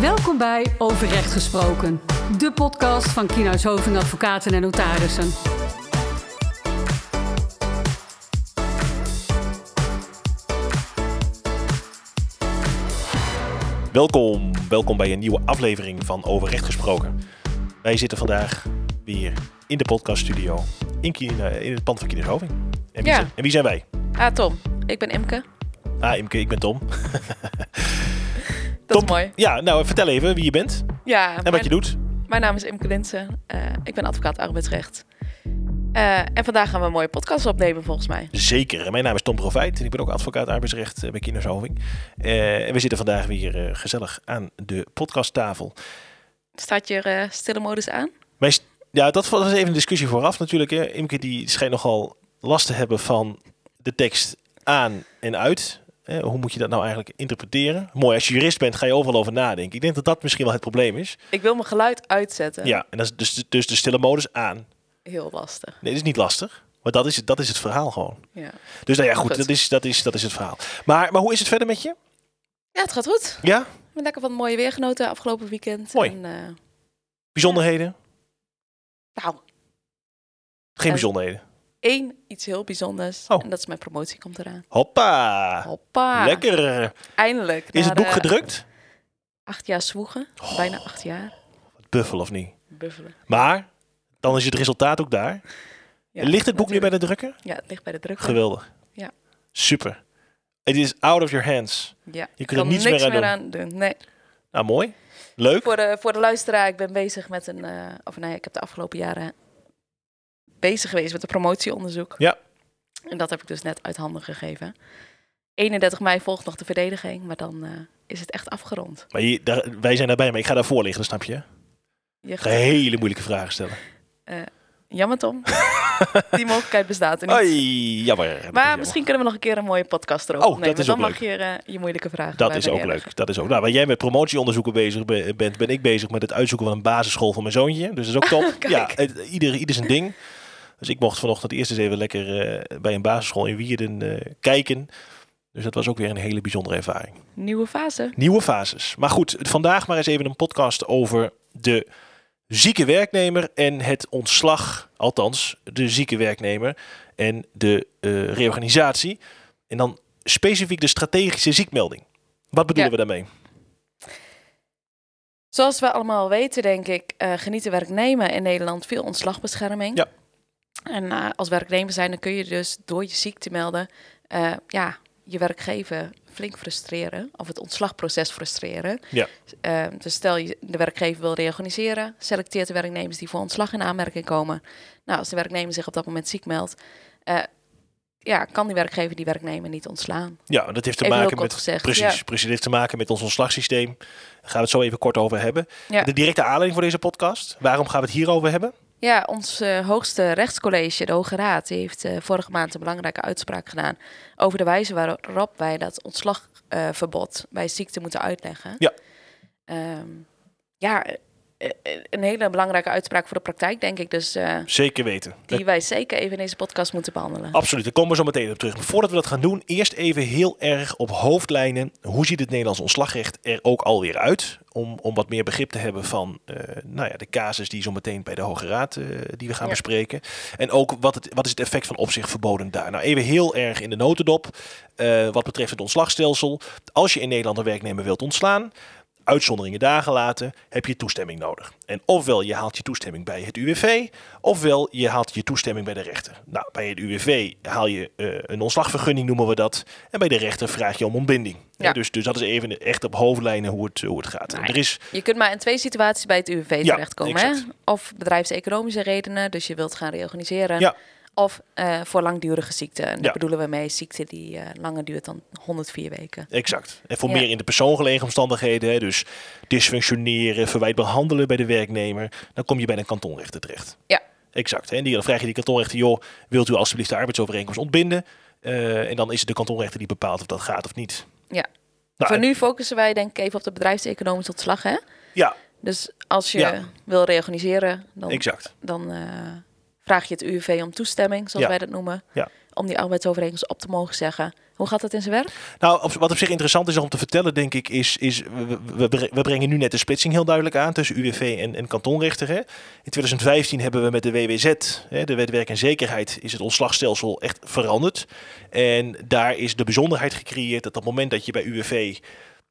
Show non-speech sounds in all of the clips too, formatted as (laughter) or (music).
Welkom bij Over Recht Gesproken, de podcast van Kienhuis Hoving Advocaten en Notarissen. Welkom, welkom bij een nieuwe aflevering van Over Recht Gesproken. Wij zitten vandaag weer in de podcaststudio in, Kina, in het pand van Kienhuis Hoving. En wie, Ja. zijn, en wie zijn wij? Ah, Tom. Ik ben Imke. Ah, Imke, ik ben Tom. (laughs) Tom, is mooi. Ja, nou vertel even wie je bent Ja, en mijn, wat je doet. mijn naam is Imke Linsen. Eh, ik ben advocaat arbeidsrecht. Eh, en vandaag gaan we een mooie podcast opnemen, volgens mij. Zeker. Mijn naam is Tom Proveit en ik ben ook advocaat arbeidsrecht eh, bij Kienhuis Hoving. Eh, en we zitten vandaag weer gezellig aan de podcasttafel. Staat je stille modus aan? Mijn st- ja, dat was even een discussie vooraf natuurlijk. Hè. Imke die schijnt nogal last te hebben van de tekst aan en uit. Hè, hoe moet je dat nou eigenlijk interpreteren? Mooi, als je jurist bent ga je overal over nadenken. Ik denk dat dat misschien wel het probleem is. Ik wil mijn geluid uitzetten. Ja, en dat is dus, dus de stille modus aan. Heel lastig. Nee, dat is niet lastig. Maar dat is, het- dat is het verhaal gewoon. Ja. Dus nou ja, goed, Goed. Dat, is, dat, is, dat is het verhaal. Maar, maar hoe is het verder met je? ja, het gaat goed. Ja? Ik ben lekker van het mooie weer genoten afgelopen weekend. Mooi. En, eh, Bijzonderheden? nou, Geen Eh, bijzonderheden. Één iets heel bijzonders. Oh. En dat is mijn promotie komt eraan. Hoppa! Hoppa. Lekker! Eindelijk. Is het boek de gedrukt? Acht jaar zwoegen. Oh. Bijna acht jaar. Buffel of niet? Buffelen. Maar dan is het resultaat ook daar. Ja, Ligt het boek nu bij de drukker? Ja, het ligt bij de druk. Geweldig. Ja. Super. Het is out of your hands. Ja, Je kunt er niets niks meer meer aan aan doen. Nee. Nou, mooi. Leuk. Voor de, voor de luisteraar, ik ben bezig met een... eh, of nee, ik heb de afgelopen jaren bezig geweest met een promotieonderzoek. Ja. En dat heb ik dus net uit handen gegeven. 31 mei volgt nog de verdediging, maar dan eh, is het echt afgerond. Maar je, daar, wij zijn daarbij, maar ik ga daarvoor liggen, dat snap je. Je Ik ga hele moeilijke vragen stellen. Jammer Tom, (laughs) die mogelijkheid bestaat er niet. Oei, jammer. Maar jammer. misschien kunnen we nog een keer een mooie podcast erover Oh, is dan mag je eh, je moeilijke vragen Dat is ook leuk. Dat is ook. Nou, waar jij met promotieonderzoeken bezig be- bent, ben ik bezig met het uitzoeken van een basisschool voor mijn zoontje. Dus dat is ook top. (laughs) Ja, het- ieder, ieder zijn ding. Dus ik mocht vanochtend eerst eens even lekker eh, bij een basisschool in Wierden eh, kijken. Dus dat was ook weer een hele bijzondere ervaring. Nieuwe fase. Nieuwe fases. Maar goed, vandaag maar eens even een podcast over de zieke werknemer en het ontslag. Althans, de zieke werknemer en de eh, reorganisatie. En dan specifiek de strategische ziekmelding. Wat bedoelen Ja. we daarmee? Zoals we allemaal weten, denk ik, eh, geniet de werknemer in Nederland veel ontslagbescherming. Ja. En eh, als werknemer zijn, dan kun je dus door je ziekte melden, eh, ja, je werkgever flink frustreren of het ontslagproces frustreren. Ja. Eh, dus stel je de werkgever wil reorganiseren, selecteert de werknemers die voor ontslag in aanmerking komen. Nou, als de werknemer zich op dat moment ziek meldt, ja, kan die werkgever die werknemer niet ontslaan. Ja, dat heeft te Even maken met. gezegd, precies, ja. precies. Heeft te maken met ons ontslagsysteem. Daar gaan we het zo even kort over hebben. Ja. De directe aanleiding voor deze podcast. Waarom gaan we het hierover hebben? Ja, ons eh, hoogste rechtscollege, de Hoge Raad, heeft eh, vorige maand een belangrijke uitspraak gedaan over de wijze waarop wij dat ontslagverbod bij ziekte moeten uitleggen. Ja. Ehm, ja, een hele belangrijke uitspraak voor de praktijk, denk ik. Dus eh, Zeker weten. die wij zeker even in deze podcast moeten behandelen. Absoluut, daar komen we zo meteen op terug. Maar voordat we dat gaan doen, eerst even heel erg op hoofdlijnen. Hoe ziet het Nederlands ontslagrecht er ook alweer uit? Om, om wat meer begrip te hebben van eh, nou ja, de casus die zo meteen bij de Hoge Raad eh, die we gaan Ja. bespreken. En ook wat, het, wat is het effect van opzicht verboden daar? Nou, even heel erg in de notendop. eh, wat betreft het ontslagstelsel. Als je in Nederland een werknemer wilt ontslaan, uitzonderingen daar gelaten, heb je toestemming nodig. En ofwel je haalt je toestemming bij het UWV, ofwel je haalt je toestemming bij de rechter. Nou, bij het UWV haal je eh, een ontslagvergunning, noemen we dat. En bij de rechter vraag je om ontbinding. Ja. Hè, dus, dus dat is even echt op hoofdlijnen hoe het, hoe het gaat. Nou En er is, Je kunt maar in twee situaties bij het UWV Ja, terechtkomen. Hè? exact. Of bedrijfseconomische redenen, dus je wilt gaan reorganiseren. Ja. Of eh, voor langdurige ziekte. En Ja. bedoelen we mee ziekte die eh, langer duurt dan 104 weken. Exact. En voor Ja. meer in de persoon gelegen omstandigheden, hè, dus dysfunctioneren, verwijtbaar handelen bij de werknemer, dan kom je bij een kantonrechter terecht. Ja. Exact. hè. En die, dan vraag je die kantonrechter, joh, wilt u alsjeblieft de arbeidsovereenkomst ontbinden? Eh, en dan is het de kantonrechter die bepaalt of dat gaat of niet. Ja. Nou, Voor nu focussen wij denk ik even op de bedrijfseconomische ontslag. Hè? Ja, Dus als je Ja. wil reorganiseren, dan, exact. dan vraag je het UWV om toestemming, zoals Ja. wij dat noemen. Ja. om die arbeidsovereenkomst op te mogen zeggen. Hoe gaat dat in zijn werk? Nou, op, wat op zich interessant is om te vertellen, denk ik, is, is we, we, we brengen nu net de splitsing heel duidelijk aan tussen UWV en, en kantonrechter. Hè. In 2015 hebben we met de WWZ, hè, de Wet Werk en Zekerheid, is het ontslagstelsel echt veranderd. En daar is de bijzonderheid gecreëerd dat op het moment dat je bij UWV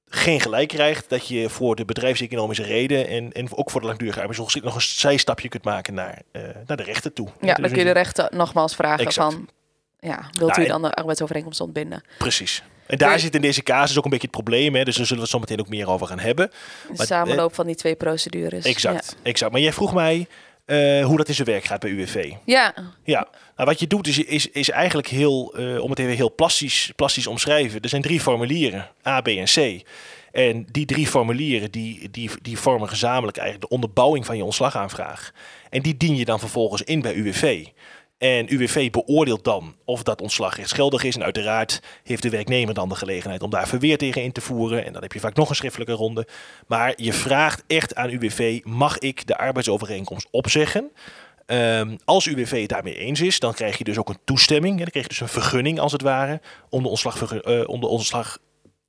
geen gelijk krijgt, dat je voor de bedrijfseconomische reden en, en ook voor de langdurige arbeidsongeschikt nog een zijstapje kunt maken naar, uh, naar de rechter toe. Ja, Dus dan kun je de rechter nogmaals vragen Exact. van, ja, wilt Nou, u en- dan de arbeidsovereenkomst ontbinden? Precies. En daar zit in deze casus ook een beetje het probleem, hè, dus daar zullen we het zo meteen ook meer over gaan hebben. Maar, samenloop van die twee procedures. Exact, exact. Maar jij vroeg mij eh, hoe dat in zijn werk gaat bij UWV. Ja, Ja, nou, wat je doet is, is, is eigenlijk heel, eh, om het even heel plastisch, plastisch omschrijven. Er zijn drie formulieren, A, B en C. En die drie formulieren die, die, die vormen gezamenlijk eigenlijk de onderbouwing van je ontslagaanvraag. En die dien je dan vervolgens in bij UWV. En UWV beoordeelt dan of dat ontslag rechtsgeldig is. En uiteraard heeft de werknemer dan de gelegenheid om daar verweer tegen in te voeren. En dan heb je vaak nog een schriftelijke ronde. Maar je vraagt echt aan UWV, mag ik de arbeidsovereenkomst opzeggen? Ehm, als UWV het daarmee eens is, dan krijg je dus ook een toestemming. En dan krijg je dus een vergunning als het ware om de ontslag, om de ontslag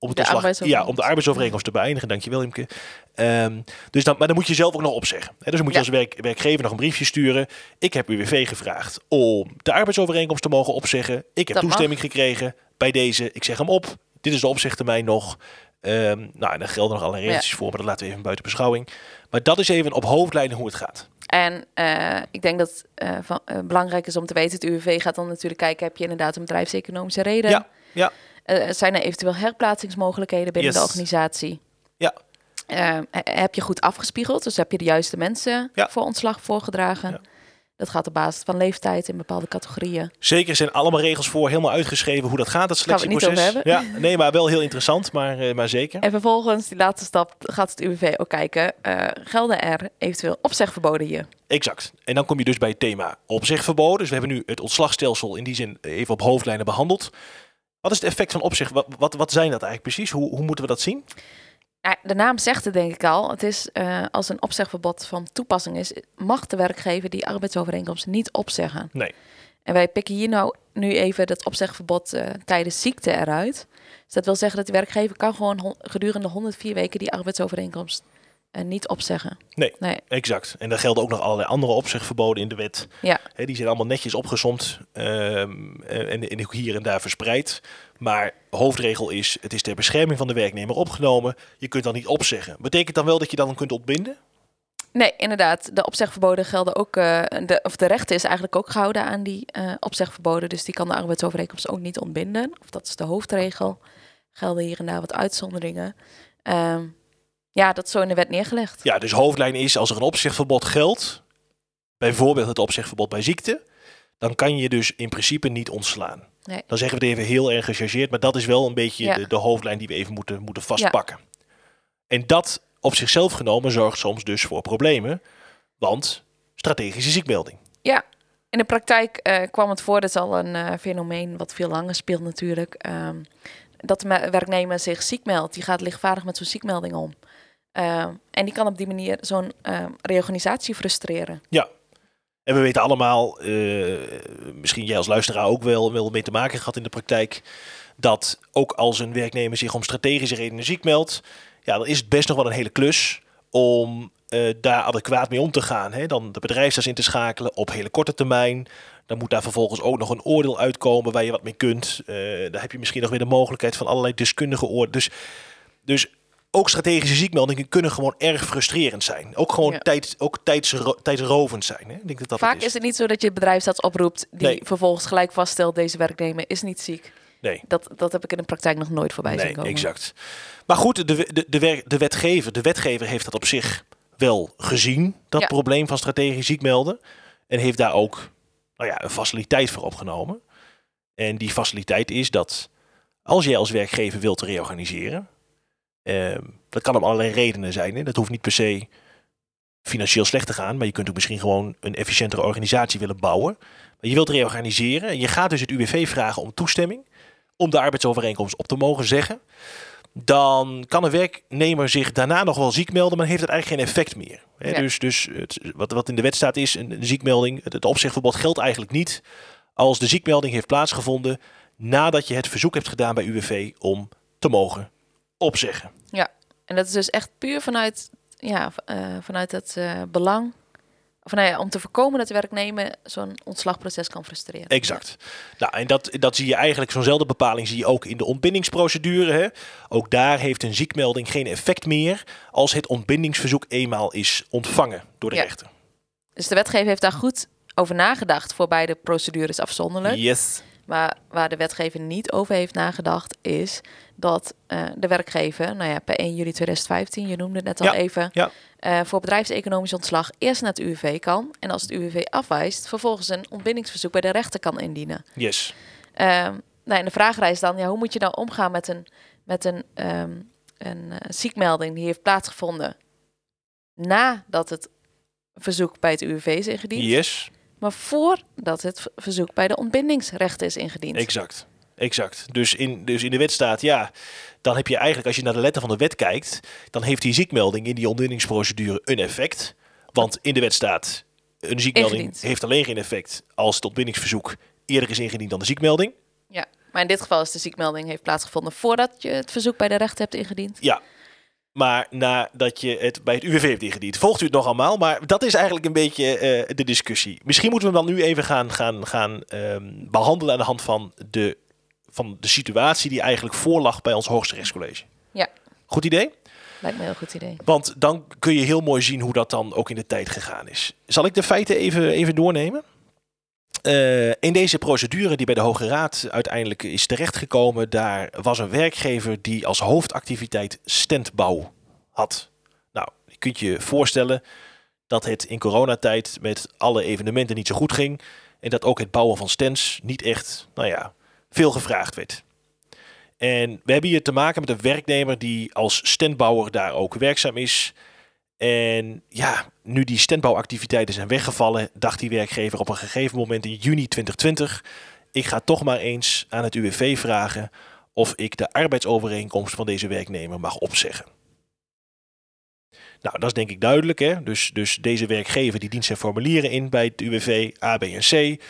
om, De ja, arbeidsovereenkomst. om de arbeidsovereenkomst te beëindigen. Dankjewel, Imke. Ehm, dus dan, maar dan moet je zelf ook nog opzeggen. Hè, dus dan moet je Ja. als werk, werkgever nog een briefje sturen. Ik heb UWV gevraagd om de arbeidsovereenkomst te mogen opzeggen. Ik heb Dat mag. toestemming gekregen bij deze. Ik zeg hem op. Dit is de opzegtermijn nog. Ehm, nou, en daar gelden nog allerlei regeltjes voor, maar dat laten we even buiten beschouwing. Maar dat is even op hoofdlijnen hoe het gaat. en eh, ik denk dat eh, van, eh, belangrijk is om te weten, het UWV gaat dan natuurlijk kijken, heb je inderdaad een bedrijfseconomische reden? Ja, ja. Eh, zijn er eventueel herplaatsingsmogelijkheden binnen Yes. de organisatie? Ja. Eh, he- heb je goed afgespiegeld? Dus heb je de juiste mensen Ja. voor ontslag voorgedragen? Ja. Dat gaat op basis van leeftijd in bepaalde categorieën. Zeker, er zijn allemaal regels voor, helemaal uitgeschreven hoe dat gaat, dat Gaan we niet selectieproces. over hebben. Ja, nee, maar wel heel interessant, maar, eh, maar zeker. En vervolgens, die laatste stap, gaat het UWV ook kijken. eh, gelden er eventueel opzegverboden hier? Exact. En dan kom je dus bij het thema opzegverboden. Dus we hebben nu het ontslagstelsel in die zin even op hoofdlijnen behandeld. Wat is het effect van opzeg? Wat, wat, wat zijn dat eigenlijk precies? Hoe, hoe moeten we dat zien? De naam zegt het denk ik al. Het is eh, als een opzegverbod van toepassing is, mag de werkgever die arbeidsovereenkomst niet opzeggen. Nee. En wij pikken hier nou nu even dat opzegverbod eh, tijdens ziekte eruit. Dus dat wil zeggen dat de werkgever kan gewoon gedurende 104 weken die arbeidsovereenkomst eh, niet opzeggen. Nee. Nee, Exact. En daar gelden ook nog allerlei andere opzegverboden in de wet. ja. Hè, die zijn allemaal netjes opgezomd ehm, en, en hier en daar verspreid. Maar hoofdregel is, het is ter bescherming van de werknemer opgenomen. Je kunt dan niet opzeggen. Betekent dan wel dat je dan kunt ontbinden? Nee, inderdaad. De opzegverboden gelden ook. eh, de, of de rechter is eigenlijk ook gehouden aan die eh, opzegverboden. Dus die kan de arbeidsovereenkomst ook niet ontbinden. Of dat is de hoofdregel. Gelden hier en daar wat uitzonderingen. Ehm, ja, dat is zo in de wet neergelegd. Ja, dus hoofdlijn is als er een opzegverbod geldt, bijvoorbeeld het opzegverbod bij ziekte, dan kan je dus in principe niet ontslaan. Nee. Dan zeggen we het even heel erg gechargeerd, maar dat is wel een beetje Ja. de, de hoofdlijn die we even moeten, moeten vastpakken. En dat op zichzelf genomen zorgt soms dus voor problemen, want strategische ziekmelding. Ja, in de praktijk eh, kwam het voor, dat is al een eh, fenomeen wat veel langer speelt natuurlijk, ehm, dat de me- werknemer zich ziek meldt. Die gaat lichtvaardig met zo'n ziekmelding om. Ehm, en die kan op die manier zo'n ehm, reorganisatie frustreren. En we weten allemaal, eh, misschien jij als luisteraar ook wel, wel mee te maken gehad in de praktijk, dat ook als een werknemer zich om strategische redenen ziek meldt, ja, dan is het best nog wel een hele klus om eh, daar adequaat mee om te gaan. Hè? Dan de bedrijfsarts in te schakelen op hele korte termijn. Dan moet daar vervolgens ook nog een oordeel uitkomen waar je wat mee kunt. Eh daar heb je misschien nog weer de mogelijkheid van allerlei deskundige oordelen. Dus, dus ook strategische ziekmeldingen kunnen gewoon erg frustrerend zijn. Ook gewoon Ja. tijd, ook tijdsro tijdsrovend zijn. Hè? Ik denk dat dat Vaak het is het niet zo dat je bedrijfsarts oproept die Nee. vervolgens gelijk vaststelt deze werknemer is niet ziek. Nee. Dat, dat heb ik in de praktijk nog nooit voorbij zien komen. exact. Maar goed, de, de, de, wer- de wetgever, de wetgever heeft dat op zich wel gezien, dat Ja. probleem van strategisch ziek melden. En heeft daar ook nou ja, een faciliteit voor opgenomen. En die faciliteit is dat als jij als werkgever wilt reorganiseren, dat kan om allerlei redenen zijn. Hè? Dat hoeft niet per se financieel slecht te gaan, maar je kunt ook misschien gewoon een efficiëntere organisatie willen bouwen. Maar je wilt reorganiseren en je gaat dus het UWV vragen om toestemming om de arbeidsovereenkomst op te mogen zeggen. Dan kan een werknemer zich daarna nog wel ziek melden, maar heeft het eigenlijk geen effect meer. Hè, Ja. Dus, dus het, wat, wat in de wet staat is, een, een ziekmelding, het, het opzegverbod geldt eigenlijk niet als de ziekmelding heeft plaatsgevonden nadat je het verzoek hebt gedaan bij UWV om te mogen opzeggen. En dat is dus echt puur vanuit, ja, eh, vanuit het eh, belang. Of nou ja, om te voorkomen dat de werknemer zo'n ontslagproces kan frustreren. Exact. Nou, en dat, dat zie je eigenlijk, zo'nzelfde bepaling zie je ook in de ontbindingsprocedure. Hè. Ook daar heeft een ziekmelding geen effect meer als het ontbindingsverzoek eenmaal is ontvangen door de Ja. rechter. Dus de wetgever heeft daar goed over nagedacht voor beide procedures afzonderlijk. Yes. Maar waar de wetgever niet over heeft nagedacht, is dat eh, de werkgever, nou ja, per 1 juli 2015, je noemde het net al Ja, even, ja. eh, voor bedrijfseconomisch ontslag eerst naar het UWV kan. En als het UWV afwijst, vervolgens een ontbindingsverzoek bij de rechter kan indienen. Yes. Ehm nou, en de vraag is dan, ja, hoe moet je nou omgaan met een, met een, ehm, een eh, ziekmelding die heeft plaatsgevonden nadat het verzoek bij het UWV is ingediend, Yes. Maar voordat het verzoek bij de ontbindingsrechter is ingediend. Exact. Exact. Dus in, dus in de wet staat, ja, dan heb je eigenlijk, als je naar de letter van de wet kijkt, dan heeft die ziekmelding in die ontbindingsprocedure een effect. Want in de wet staat, een ziekmelding Ingediend. heeft alleen geen effect als het ontbindingsverzoek eerder is ingediend dan de ziekmelding. Ja, maar in dit geval is de ziekmelding heeft plaatsgevonden voordat je het verzoek bij de rechter hebt ingediend. Ja. Maar nadat je het bij het UWV hebt ingediend. Volgt u het nog allemaal? Maar dat is eigenlijk een beetje eh, de discussie. Misschien moeten we hem dan nu even gaan, gaan, gaan ehm, behandelen aan de hand van de, van de situatie die eigenlijk voorlag bij ons hoogste rechtscollege. Ja. Goed idee? Lijkt me een heel goed idee. Want dan kun je heel mooi zien hoe dat dan ook in de tijd gegaan is. Zal ik de feiten even, even doornemen? Eh, in deze procedure die bij de Hoge Raad uiteindelijk is terechtgekomen, daar was een werkgever die als hoofdactiviteit standbouw had. Nou, je kunt je voorstellen dat het in coronatijd met alle evenementen niet zo goed ging. En dat ook het bouwen van stands niet echt, nou ja, veel gevraagd werd. En we hebben hier te maken met een werknemer die als standbouwer daar ook werkzaam is. En ja, nu die standbouwactiviteiten zijn weggevallen, dacht die werkgever op een gegeven moment in juni 2020: ik ga toch maar eens aan het UWV vragen of ik de arbeidsovereenkomst van deze werknemer mag opzeggen. Nou, dat is denk ik duidelijk. Hè? Dus, dus deze werkgever die dient zijn formulieren in bij het UWV, A, B en C.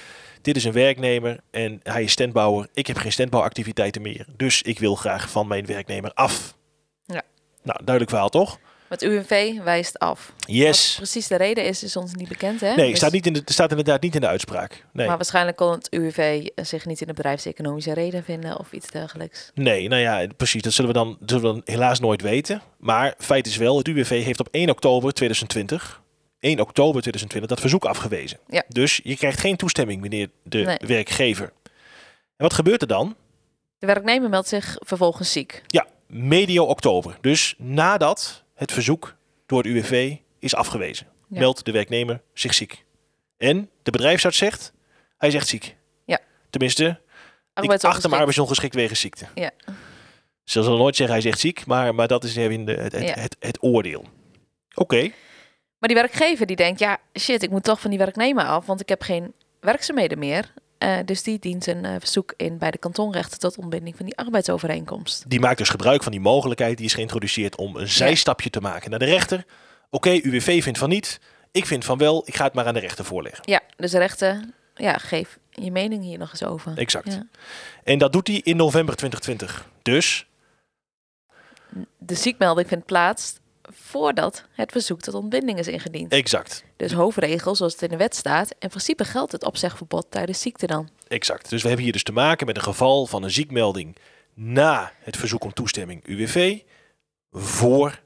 Dit is een werknemer en hij is standbouwer. Ik heb geen standbouwactiviteiten meer. Dus ik wil graag van mijn werknemer af. Ja. Nou, duidelijk verhaal toch? Het UWV wijst af. Wat Yes. precies de reden is, is ons niet bekend. Hè? Nee, Dus- staat, niet in de, staat inderdaad niet in de uitspraak. Nee. Maar waarschijnlijk kon het UWV zich niet in de bedrijfseconomische reden vinden of iets dergelijks. Nee, nou ja, precies. Dat zullen we, dan, zullen we dan helaas nooit weten. Maar feit is wel, het UWV heeft op 1 oktober 2020, 1 oktober 2020, dat verzoek afgewezen. Ja. Dus je krijgt geen toestemming, meneer de Nee. werkgever. En wat gebeurt er dan? De werknemer meldt zich vervolgens ziek. Ja, medio oktober. Dus nadat het verzoek door het UWV is afgewezen, Ja. meldt de werknemer zich ziek. En de bedrijfsarts zegt, hij echt ziek. Ja. Tenminste, ik acht hem Arbeidsongeschikt. arbeidsongeschikt wegens ziekte. Ja. Ze zullen nooit zeggen hij echt ziek, maar, maar dat is even de, het, het, Ja. het, het oordeel. Oké, Maar die werkgever die denkt, ja shit, ik moet toch van die werknemer af, want ik heb geen werkzaamheden meer. Eh, dus die dient een eh, verzoek in bij de kantonrechter tot ontbinding van die arbeidsovereenkomst. die maakt dus gebruik van die mogelijkheid die is geïntroduceerd om een zijstapje te maken naar de rechter. Oké, UWV vindt van niet, ik vind van wel, ik ga het maar aan de rechter voorleggen. Ja, dus de rechter, ja, geef je mening hier nog eens over. Exact. Ja. En dat doet hij in november 2020. Dus, De ziekmelding vindt plaats voordat het verzoek tot ontbinding is ingediend. exact. Dus hoofdregel, zoals het in de wet staat. In principe geldt het opzegverbod tijdens ziekte dan. Exact. Dus we hebben hier dus te maken met een geval van een ziekmelding na het verzoek om toestemming UWV voor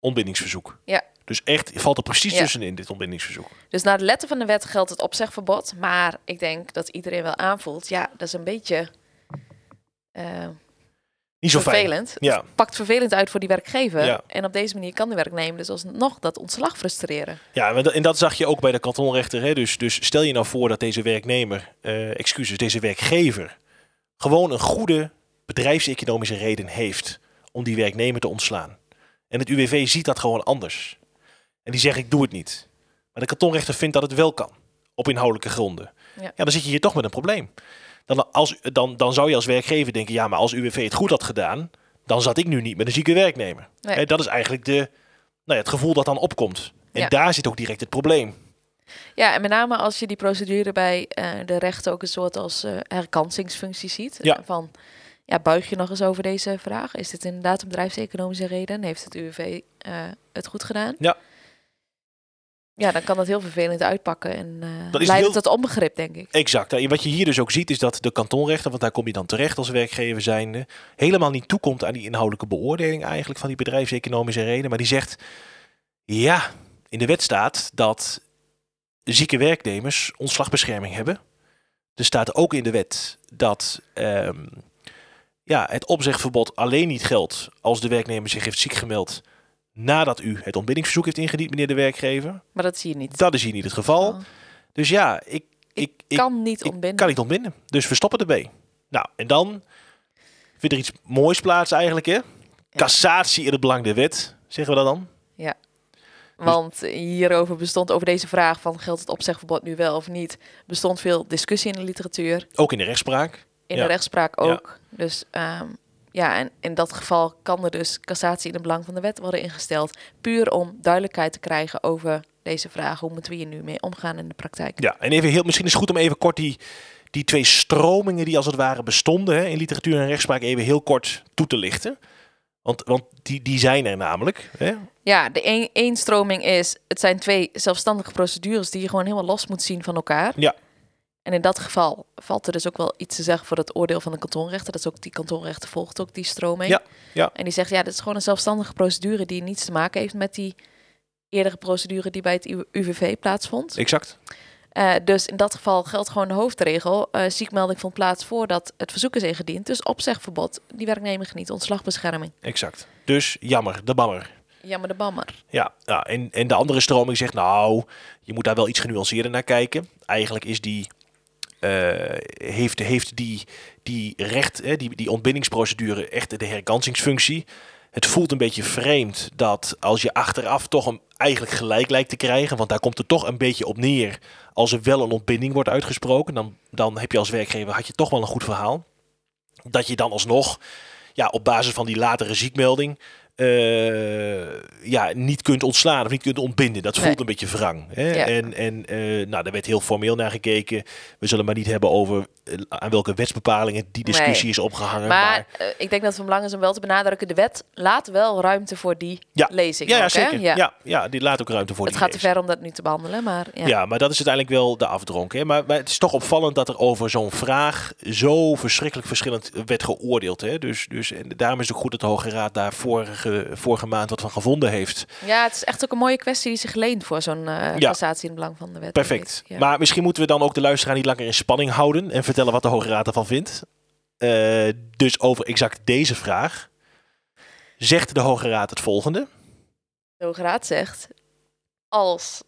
ontbindingsverzoek. Ja. Dus echt, valt er precies Ja. tussenin dit ontbindingsverzoek. Dus naar de letter van de wet geldt het opzegverbod. Maar ik denk dat iedereen wel aanvoelt. Ja, dat is een beetje eh, Niet zo fijn. vervelend. Ja, Pakt vervelend uit voor die werkgever. Ja. En op deze manier kan de werknemer dus alsnog dat ontslag frustreren. ja en dat- en dat zag je ook bij de kantonrechter. Hè? Dus, dus stel je nou voor dat deze werknemer, eh, excuses, deze werkgever, gewoon een goede bedrijfseconomische reden heeft om die werknemer te ontslaan. En het UWV ziet dat gewoon anders. En die zegt ik doe het niet. Maar de kantonrechter vindt dat het wel kan. Op inhoudelijke gronden. Ja. Ja, dan zit je hier toch met een probleem. Dan, als, dan, dan zou je als werkgever denken, ja, maar als UWV het goed had gedaan, dan zat ik nu niet met een zieke werknemer. Nee. Hè, dat is eigenlijk de, nou ja, het gevoel dat dan opkomt. En Ja. daar zit ook direct het probleem. Ja, en met name als je die procedure bij eh, de rechter ook een soort als eh herkansingsfunctie ziet. Ja. Eh, Van, ja, buig je nog eens over deze vraag? Is dit inderdaad een bedrijfseconomische reden? Heeft het UWV het goed gedaan? Ja. Ja, dan kan dat heel vervelend uitpakken en eh is leiden heel- tot onbegrip, denk ik. Exact. En wat je hier dus ook ziet is dat de kantonrechter, want daar kom je dan terecht als werkgever zijnde, helemaal niet toekomt aan die inhoudelijke beoordeling eigenlijk van die bedrijfseconomische reden. Maar die zegt, ja, in de wet staat dat zieke werknemers ontslagbescherming hebben. Er staat ook in de wet dat ehm, ja, het opzegverbod alleen niet geldt als de werknemer zich heeft ziek gemeld nadat u het ontbindingsverzoek heeft ingediend, meneer de werkgever. Maar dat zie je niet. Dat is hier niet het geval. Oh. Dus ja, ik, ik, ik, kan niet ik ontbinden. kan niet ontbinden. Dus we stoppen erbij. Nou, en dan vindt er iets moois plaats eigenlijk, hè? Cassatie in het belang der wet, zeggen we dat dan? Want hierover bestond, over deze vraag van geldt het opzegverbod nu wel of niet, bestond veel discussie in de literatuur. Ook in de rechtspraak. In Ja. de rechtspraak Ja. ook. Dus ehm, ja, en in dat geval kan er dus cassatie in het belang van de wet worden ingesteld. Puur om duidelijkheid te krijgen over deze vraag. Hoe moeten we hier nu mee omgaan in de praktijk? Ja, en even heel, misschien is het goed om even kort die, die twee stromingen die als het ware bestonden hè, in literatuur en rechtspraak even heel kort toe te lichten. Want, want die, die zijn er namelijk. Hè? Ja, de een, één stroming is, het zijn twee zelfstandige procedures die je gewoon helemaal los moet zien van elkaar. Ja. En in dat geval valt er dus ook wel iets te zeggen voor het oordeel van de kantonrechter. Dat is ook die kantonrechter volgt ook die stroming. Ja, ja. En die zegt, ja, dit is gewoon een zelfstandige procedure die niets te maken heeft met die eerdere procedure die bij het U- UWV plaatsvond. Exact. Eh, dus in dat geval geldt gewoon de hoofdregel. eh ziekmelding vond plaats voordat het verzoek is ingediend. Dus opzegverbod. Die werknemer geniet ontslagbescherming. Exact. Dus jammer, de bammer. Jammer de bammer. Ja, ja en, en de andere stroming zegt, nou, je moet daar wel iets genuanceerder naar kijken. Eigenlijk is die, heeft, heeft die, die recht, hè, die, die ontbindingsprocedure echt de herkansingsfunctie. Het voelt een beetje vreemd dat als je achteraf toch een, eigenlijk gelijk lijkt te krijgen, want daar komt het toch een beetje op neer. Als er wel een ontbinding wordt uitgesproken, dan, dan heb je als werkgever had je toch wel een goed verhaal. Dat je dan alsnog ja, op basis van die latere ziekmelding eh, ja, niet kunt ontslaan of niet kunt ontbinden. Dat voelt Nee. een beetje wrang. Hè? Ja. En, en eh, nou, daar werd heel formeel naar gekeken. We zullen maar niet hebben over aan welke wetsbepalingen die discussie Nee. is opgehangen. Maar eh, ik denk dat het van belang is om wel te benadrukken. De wet laat wel ruimte voor die Ja. lezing. ja, ja, ook, hè? zeker. Ja. Ja, die laat ook ruimte voor Het die gaat te ver om dat nu te behandelen. Maar ja. Ja. maar dat is uiteindelijk wel de afdronk. Hè? Maar, maar het is toch opvallend dat er over zo'n vraag zo verschrikkelijk verschillend werd geoordeeld. Hè? Dus, dus en daarom is het ook goed dat de Hoge Raad daar vorige, vorige maand wat van gevonden heeft. ja, het is echt ook een mooie kwestie die zich leent voor zo'n Ja. cassatie in het belang van de wet. Perfect. Ja. Maar misschien moeten we dan ook de luisteraar niet langer in spanning houden en vertellen wat de Hoge Raad ervan vindt. Eh, dus over exact deze vraag zegt de Hoge Raad het volgende. De Hoge Raad zegt, als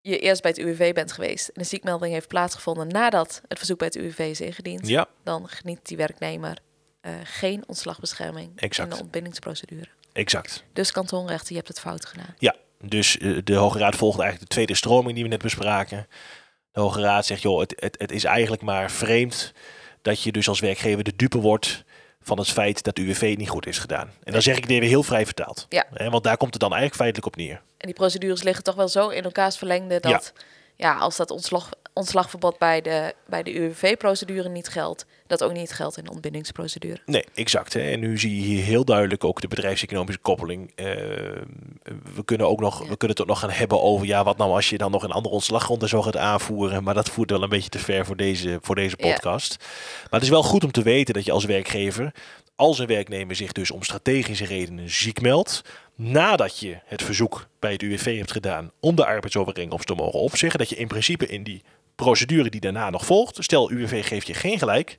je eerst bij het UWV bent geweest en een ziekmelding heeft plaatsgevonden nadat het verzoek bij het UWV is ingediend, Ja, dan geniet die werknemer eh, geen ontslagbescherming Exact. in de ontbindingsprocedure. exact. Dus kantonrechter, je hebt het fout gedaan. Dus eh, de Hoge Raad volgt eigenlijk de tweede stroming die we net bespraken. De Hoge Raad zegt, joh, het, het, het is eigenlijk maar vreemd dat je dus als werkgever de dupe wordt van het feit dat UWV niet goed is gedaan. En dan zeg ik het weer heel vrij vertaald. Ja. Hè, want daar komt het dan eigenlijk feitelijk op neer. En die procedures liggen toch wel zo in elkaars verlengde dat ja. Als dat ontslag, ontslagverbod bij de, bij de UWV-procedure niet geldt, dat ook niet geldt in de ontbindingsprocedure. Nee, exact. Hè. En nu zie je hier heel duidelijk ook de bedrijfseconomische koppeling. Eh, we kunnen ook nog, Ja. we kunnen het ook nog gaan hebben over, ja, wat nou als je dan nog een andere ontslaggrond en zo gaat aanvoeren. Maar dat voert wel een beetje te ver voor deze, voor deze Ja. podcast. Maar het is wel goed om te weten dat je als werkgever, als een werknemer zich dus om strategische redenen ziek meldt, nadat je het verzoek bij het UWV hebt gedaan om de arbeidsovereenkomst te mogen opzeggen, dat je in principe in die procedure die daarna nog volgt, stel UWV geeft je geen gelijk,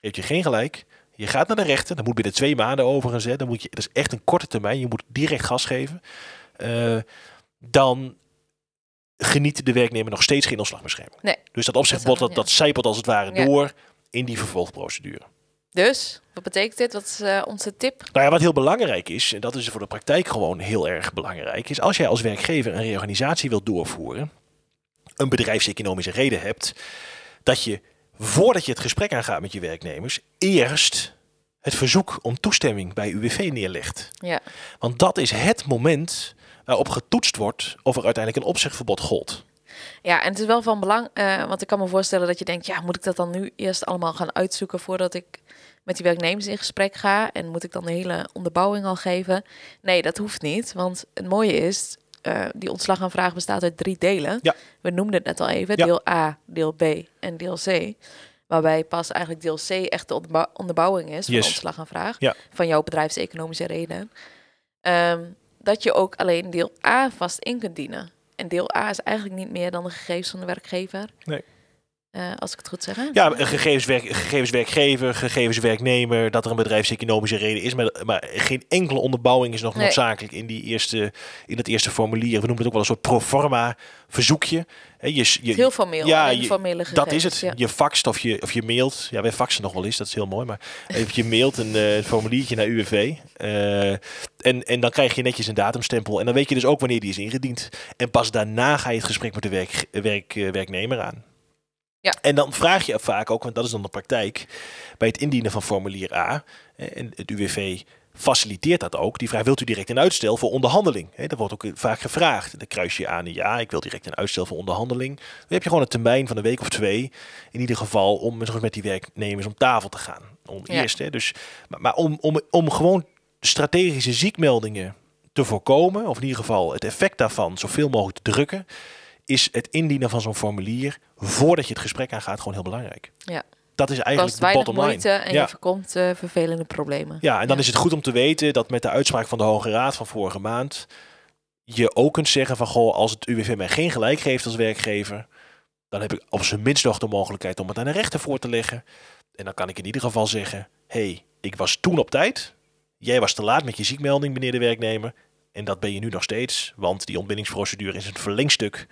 geeft je geen gelijk, je gaat naar de rechter, dat moet binnen twee maanden overigens, hè, dan moet je, dat is echt een korte termijn, je moet direct gas geven, Eh, dan geniet de werknemer nog steeds geen ontslagbescherming. Nee. Dus dat opzichtbod, Dat dat, zijpelt als het ware Ja. door in die vervolgprocedure. Dus, wat betekent dit? Wat is eh, onze tip? Nou ja, wat heel belangrijk is, en dat is voor de praktijk gewoon heel erg belangrijk, is als jij als werkgever een reorganisatie wilt doorvoeren, een bedrijfseconomische reden hebt, dat je voordat je het gesprek aangaat met je werknemers, eerst het verzoek om toestemming bij UWV neerlegt. Ja, Want dat is het moment waarop getoetst wordt of er uiteindelijk een opzegverbod gold. Ja, en het is wel van belang, eh, want ik kan me voorstellen dat je denkt, ja, moet ik dat dan nu eerst allemaal gaan uitzoeken voordat ik met die werknemers in gesprek ga? En moet ik dan de hele onderbouwing al geven? Nee, dat hoeft niet, want het mooie is, uh, die ontslagaanvraag bestaat uit drie delen. Ja. We noemden het net al even, Ja. deel A, deel B en deel C. Waarbij pas eigenlijk deel C echt de onderbou- onderbouwing is van Yes. de ontslagaanvraag. Ja. Van jouw bedrijfseconomische reden. Ehm, dat je ook alleen deel A vast in kunt dienen. En deel A is eigenlijk niet meer dan de gegevens van de werkgever. Nee. Eh, als ik het goed zeg. hè? Ja, een gegevens, werk, gegevens werkgever, gegevens werknemer, dat er een bedrijfseconomische reden is. Maar, maar geen enkele onderbouwing is nog Nee. noodzakelijk in, die eerste, in het eerste formulier. We noemen het ook wel een soort pro forma verzoekje. Hè, je, je, heel formeel. ja, je- gegevens. dat is het. Ja. Je faxt of je, of je mailt. Ja, wij faxen nog wel eens, dat is heel mooi. Maar je mailt een eh, formuliertje naar UWV. eh, en, en dan krijg je netjes een datumstempel. En dan weet je dus ook wanneer die is ingediend. En pas daarna ga je het gesprek met de werk, werk, werknemer aan. Ja. En dan vraag je vaak ook, want dat is dan de praktijk, bij het indienen van formulier A. eh, En het UWV faciliteert dat ook. Die vraag, wilt u direct een uitstel voor onderhandeling? Dat wordt ook vaak gevraagd. Dan kruis je aan, ja, ik wil direct een uitstel voor onderhandeling. Dan heb je gewoon een termijn van een week of twee, in ieder geval, om met die werknemers om tafel te gaan. Om Ja. eerst, hè, dus, maar, maar om, om, om gewoon strategische ziekmeldingen te voorkomen, of in ieder geval het effect daarvan zoveel mogelijk te drukken, is het indienen van zo'n formulier voordat je het gesprek aangaat gewoon heel belangrijk. Ja. Dat is eigenlijk de bottom line. moeite en Ja. je voorkomt eh, vervelende problemen. Ja, en dan Ja. is het goed om te weten dat met de uitspraak van de Hoge Raad van vorige maand je ook kunt zeggen van goh, als het UWV mij geen gelijk geeft als werkgever, dan heb ik op zijn minst nog de mogelijkheid om het aan de rechter voor te leggen. En dan kan ik in ieder geval zeggen, hey, ik was toen op tijd, jij was te laat met je ziekmelding, meneer de werknemer, en dat ben je nu nog steeds, want die ontbindingsprocedure is een verlengstuk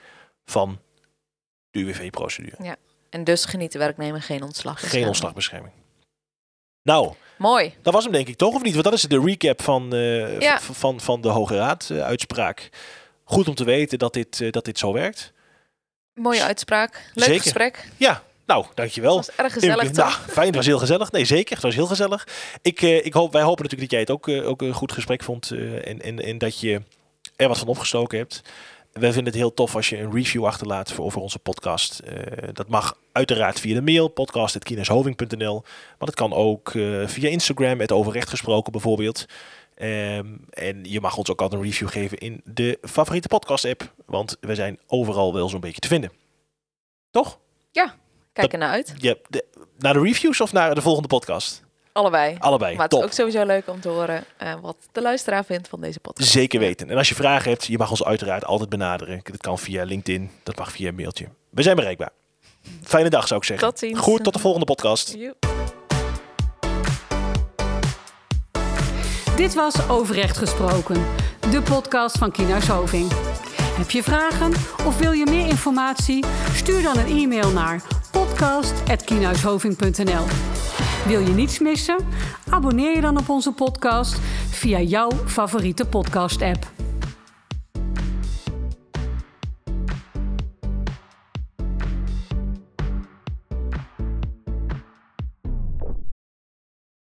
van de UWV-procedure. En dus geniet de werknemer geen ontslag. Geen ontslagbescherming. Nou, Mooi. dat was hem denk ik toch, of niet? Want dat is de recap van, eh, Ja. van, van de Hoge Raad eh, uitspraak. Goed om te weten dat dit, eh, dat dit zo werkt. Mooie uitspraak. Leuk Zeker. gesprek. Ja, nou, dankjewel. was erg gezellig. Nou, fijn, het was heel gezellig. Nee, zeker, het was heel gezellig. Ik, ik hoop, wij hopen natuurlijk dat jij het ook, ook een goed gesprek vond en, en, en dat je er wat van opgestoken hebt. Wij vinden het heel tof als je een review achterlaat voor over onze podcast. Eh, dat mag uiteraard via de mail, podcast.kineshoving.nl. Maar dat kan ook eh, via Instagram, het overrecht gesproken bijvoorbeeld. Ehm, en je mag ons ook altijd een review geven in de favoriete podcast app. Want we zijn overal wel zo'n beetje te vinden. Toch? Kijk ernaar uit. Ja, de, naar de reviews of naar de volgende podcast? Allebei. Allebei. Maar het is ook sowieso leuk om te horen eh, wat de luisteraar vindt van deze podcast. Zeker weten. En als je vragen hebt, je mag ons uiteraard altijd benaderen. Dat kan via LinkedIn, dat mag via een mailtje. We zijn bereikbaar. Fijne dag zou ik zeggen. Tot ziens. Goed, tot de volgende podcast. (laughs) Joep. Dit was Overrecht Gesproken, de podcast van Kienhuis Hoving. Heb je vragen of wil je meer informatie? Stuur dan een e-mail naar podcast.kienhuishoving.nl Wil je niets missen? Abonneer je dan op onze podcast via jouw favoriete podcast-app.